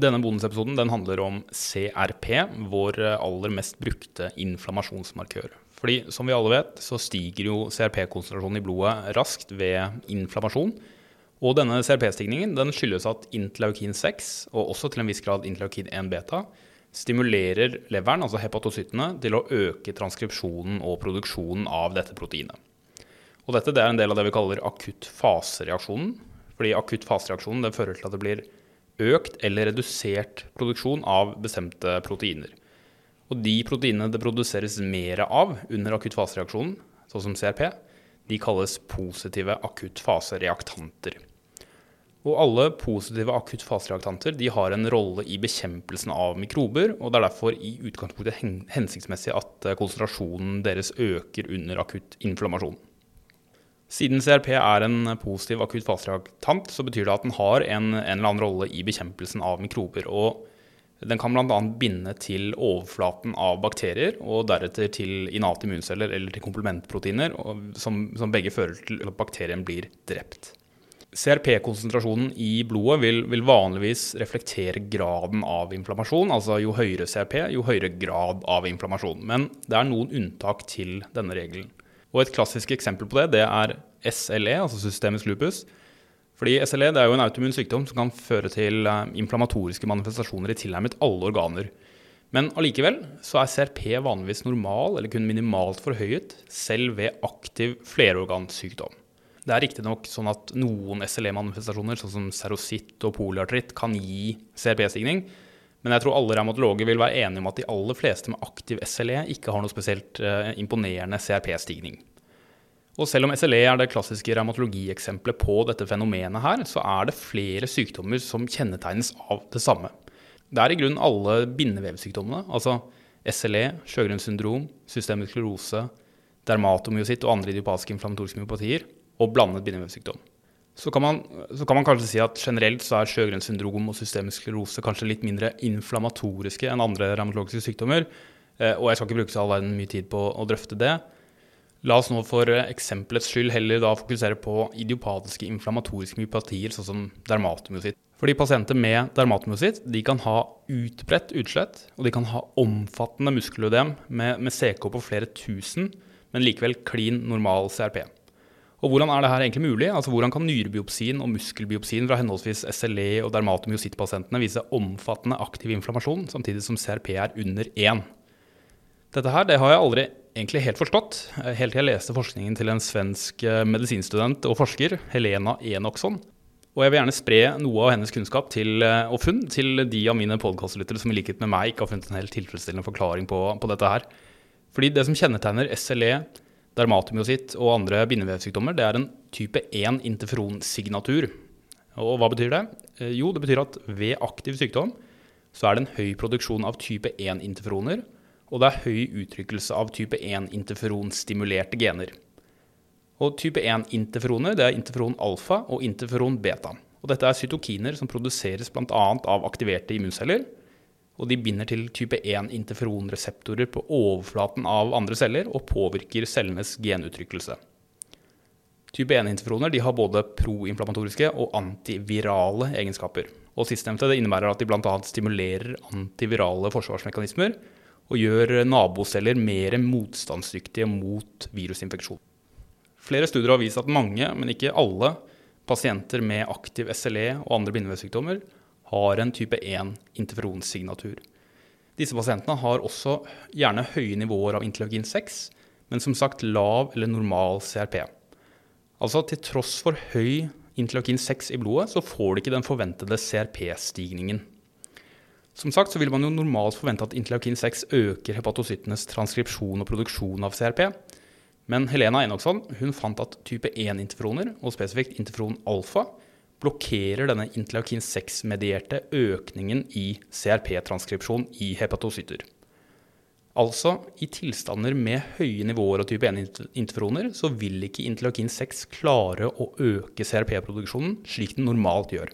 Denne bonusepisoden den handler om CRP, vår aller mest brukte inflammasjonsmarkør. Fordi som vi alle vet, så stiger jo CRP-konsentrasjonen i blodet raskt ved inflammasjon. Og denne CRP-stigningen den skyldes at interleukin 6, og også til en viss grad interleukin 1 beta, stimulerer leveren, altså hepatocyttene, til å øke transkripsjonen og produksjonen av dette proteinet. Og dette det er en del av det vi kaller akutt fasereaksjonen. Fordi akutt fasereaksjonen fører til at det blir økt eller redusert produksjon av bestemte proteiner. Og de proteinene det produseres mer av under akuttfasereaksjonen, sånn som CRP, de kalles positive akuttfasereaktanter. Og alle positive akuttfasereaktanter har en rolle i bekjempelsen av mikrober, og det er derfor i utgangspunktet hensiktsmessig at konsentrasjonen deres øker under akutt inflammasjon. Siden CRP er en positiv akutt fasereaktant, så betyr det at den har en, en eller annen rolle i bekjempelsen av mikrober. og Den kan bl.a. binde til overflaten av bakterier, og deretter til innate immunceller eller til komplementproteiner, som, som begge fører til at bakterien blir drept. CRP-konsentrasjonen i blodet vil, vil, vanligvis reflektere graden av inflammasjon. Altså jo høyere CRP, jo høyere grad av inflammasjon. Men det er noen unntak til denne regelen. Og et klassisk eksempel på det, det er SLE, altså systemisk lupus. Fordi SLE er jo en autoimmun sykdom som kan føre til eh, inflammatoriske manifestasjoner i tilnærmet alle organer. Men allikevel så er CRP vanligvis normal eller kun minimalt forhøyet, selv ved aktiv flerorgansykdom. Det er riktignok sånn at noen SLE-manifestasjoner, sånn som serositt og polyartritt, kan gi CRP-stigning, men jeg tror alle revmatologer vil være enige om at de aller fleste med aktiv SLE ikke har noe spesielt uh, imponerende CRP-stigning. Og selv om SLE er det klassiske revmatologieksempelet på dette fenomenet her, så er det flere sykdommer som kjennetegnes av det samme. Det er i grunnen alle bindevevsykdommene, altså SLE, Sjøgrens syndrom, systemisk sklerose, dermatomyositt og andre idiopatiske inflammatoriske myopatier, og blandet bindevevsykdom. Så kan, man, så kan, man, kanskje si at generelt så er Sjøgrens syndrom og systemisk sklerose kanskje litt mindre inflammatoriske enn andre revmatologiske sykdommer. Eh, og jeg skal ikke bruke så all verden mye tid på å drøfte det. La oss nå for eksempelets skyld heller da fokusere på idiopatiske inflammatoriske myopatier, sånn som dermatomyositt. Fordi pasienter med dermatomyositt de kan ha utbredt utslett, og de kan ha omfattende muskelødem med, med CK på flere tusen, men likevel klin normal CRP. Og hvordan er det her egentlig mulig? Altså Hvordan kan nyrebiopsien og muskelbiopsien fra henholdsvis SLE og dermatomyositt-pasientene vise omfattende aktiv inflammasjon, samtidig som CRP er under 1? Dette her det har jeg aldri egentlig helt forstått, eh, helt til jeg leste forskningen til en svensk eh, medisinstudent og forsker, Helena Enoksson. Og jeg vil gjerne spre noe av hennes kunnskap til, eh, og funn til de av mine podkastlyttere som i likhet med meg ikke har funnet en helt tilfredsstillende forklaring på, på dette her. Fordi det som kjennetegner SLE, dermatomyositt og andre bindevevsykdommer, det er en type 1 interferonsignatur. Og hva betyr det? Eh, jo, det betyr at ved aktiv sykdom så er det en høy produksjon av type 1-interferoner, og det er høy uttrykkelse av type 1-interferonstimulerte gener. Og type 1-interferoner det er interferon alfa og interferon beta. Og dette er cytokiner som produseres bl.a. av aktiverte immunceller, og de binder til type 1 interferonreseptorer på overflaten av andre celler og påvirker cellenes genuttrykkelse. Type 1-interferoner har både proinflammatoriske og antivirale egenskaper. Og Sistnevnte innebærer at de bl.a. stimulerer antivirale forsvarsmekanismer og gjør naboceller mer motstandsdyktige mot virusinfeksjon. Flere studier har vist at mange, men ikke alle, pasienter med aktiv SLE og andre bindevevsykdommer har en type 1 interferonsignatur. Disse pasientene har også gjerne høye nivåer av interleukin 6, men som sagt lav eller normal CRP. Altså til tross for høy interleukin 6 i blodet, så får de ikke den forventede CRP-stigningen. Som sagt så vil man jo normalt forvente at interleukin 6 øker hepatocyttenes transkripsjon og produksjon av CRP. Men Helena Enoksson hun fant at type 1-interferoner, og spesifikt interferon alfa, blokkerer denne interleukin 6-medierte økningen i CRP-transkripsjon i hepatocytter. Altså, i tilstander med høye nivåer av type 1-interferoner, så vil ikke interleukin 6 klare å øke CRP-produksjonen slik den normalt gjør.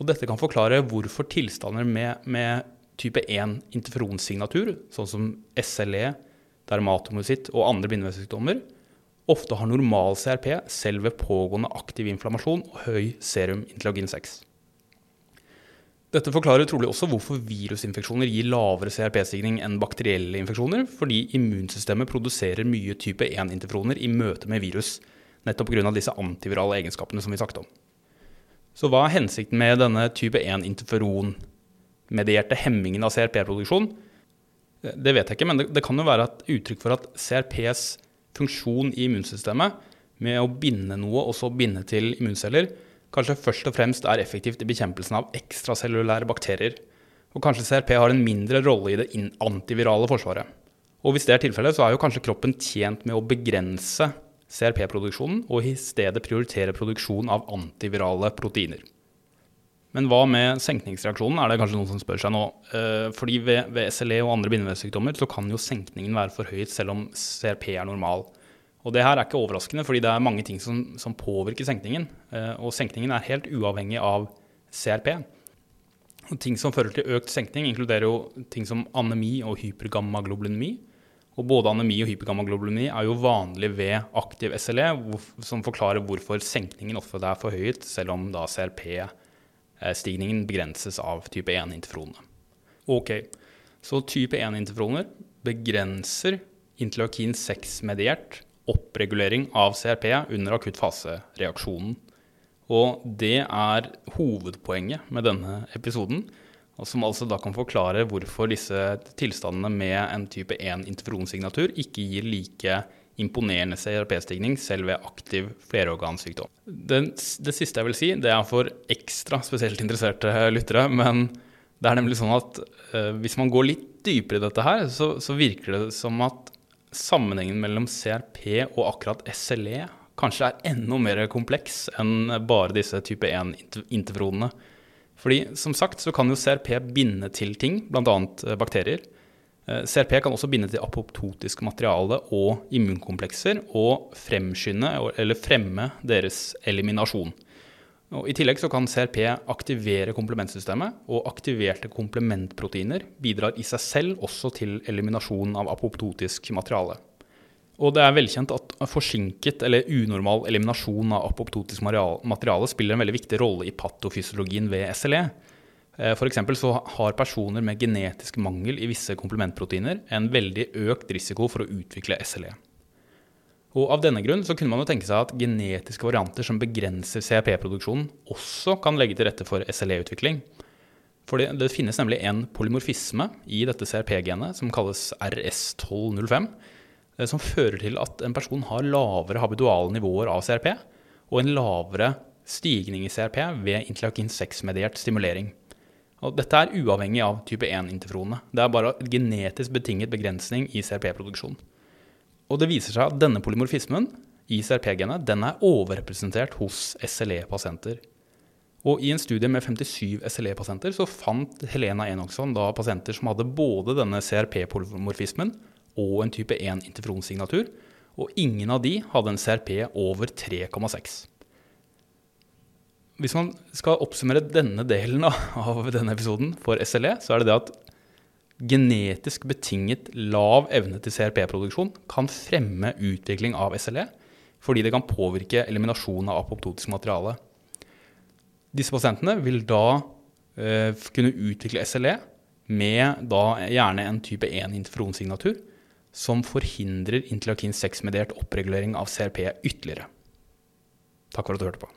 Og dette kan forklare hvorfor tilstander med, med type 1-interferonsignatur, sånn som SLE, dermatomyositt og andre bindevevssykdommer, ofte har normal CRP selv ved pågående aktiv inflammasjon og høy serum interleukin 6. Dette forklarer trolig også hvorfor virusinfeksjoner gir lavere CRP-stigning enn bakterielle infeksjoner, fordi immunsystemet produserer mye type 1-interferoner i møte med virus, nettopp pga. disse antivirale egenskapene som vi snakket om. Så hva er hensikten med denne type 1-interferon-medierte hemmingen av CRP-produksjon? Det vet jeg ikke, men det, det, kan jo være et uttrykk for at CRPs funksjon i immunsystemet, med å binde noe og så binde til immunceller, kanskje først og fremst er effektivt i bekjempelsen av ekstracellulære bakterier. Og kanskje CRP har en mindre rolle i det antivirale forsvaret. Og hvis det er tilfellet, så er jo kanskje kroppen tjent med å begrense CRP-produksjonen, og i stedet prioritere produksjon av antivirale proteiner. Men hva med senkningsreaksjonen, er det kanskje noen som spør seg nå. Eh, fordi ved, ved SLE og andre bindevevssykdommer så kan jo senkningen være forhøyet selv om CRP er normal. Og det her er ikke overraskende, fordi det er mange ting som, som påvirker senkningen. Eh, og senkningen er helt uavhengig av CRP. Og ting som fører til økt senkning, inkluderer jo ting som anemi og hypergammaglobulinemi. Og både anemi og hypergammaglobulinemi er jo vanlig ved aktiv SLE, som forklarer hvorfor senkningen ofte er forhøyet, selv om da CRP-stigningen begrenses av type 1-interferonene. Ok, så type 1-interferoner begrenser interleukin 6-mediert oppregulering av CRP under akutt fase-reaksjonen. Og det er hovedpoenget med denne episoden, som altså da kan forklare hvorfor disse tilstandene med en type 1-interferonsignatur ikke gir like imponerende CRP-stigning selv ved aktiv flerorgansykdom. Det, det, siste jeg vil si, det er for ekstra spesielt interesserte lyttere. Men det er nemlig sånn at eh, hvis man går litt dypere i dette her, så, så virker det som at sammenhengen mellom CRP og akkurat SLE kanskje er enda mer kompleks enn bare disse type 1-interferonene. Fordi som sagt så kan jo CRP binde til ting, bl.a. Eh, bakterier. Eh, CRP kan også binde til apoptotisk materiale og immunkomplekser og fremskynde eller fremme deres eliminasjon. Og I tillegg kan CRP aktivere komplementsystemet, og aktiverte komplementproteiner bidrar i seg selv også til eliminasjon av apoptotisk materiale. Og det er velkjent at forsinket eller unormal eliminasjon av apoptotisk materiale spiller en veldig viktig rolle i patofysiologien ved SLE. Eh, F.eks. så har personer med genetisk mangel i visse komplementproteiner en veldig økt risiko for å utvikle SLE. Og Av denne grunn så kunne man jo tenke seg at genetiske varianter som begrenser CRP-produksjonen, også kan legge til rette for SLE-utvikling. For det, det, finnes nemlig en polymorfisme i dette CRP-genet som kalles RS1205, eh, som fører til at en person har lavere habituale nivåer av CRP og en lavere stigning i CRP ved interleukin 6-mediert stimulering. Og dette er uavhengig av type 1-interferonene. Det er bare genetisk betinget begrensning i CRP-produksjon. Og det viser seg at denne polymorfismen i CRP-genet er overrepresentert hos SLE-pasienter. Og I en studie med 57 SLE-pasienter så fant Helena Enoksson da pasienter som hadde både denne CRP-polymorfismen og en type 1-interferonsignatur, og ingen av de hadde en CRP over 3,6. Hvis man skal oppsummere denne delen av denne episoden for SLE, så er det det at genetisk betinget lav evne til CRP-produksjon kan fremme utvikling av SLE, fordi det kan påvirke eliminasjon av apoptotisk materiale. Disse pasientene vil da eh, kunne utvikle SLE med da gjerne en type 1-interferonsignatur som forhindrer interleukin 6-mediert oppregulering av CRP ytterligere. Takk for at du hørte på.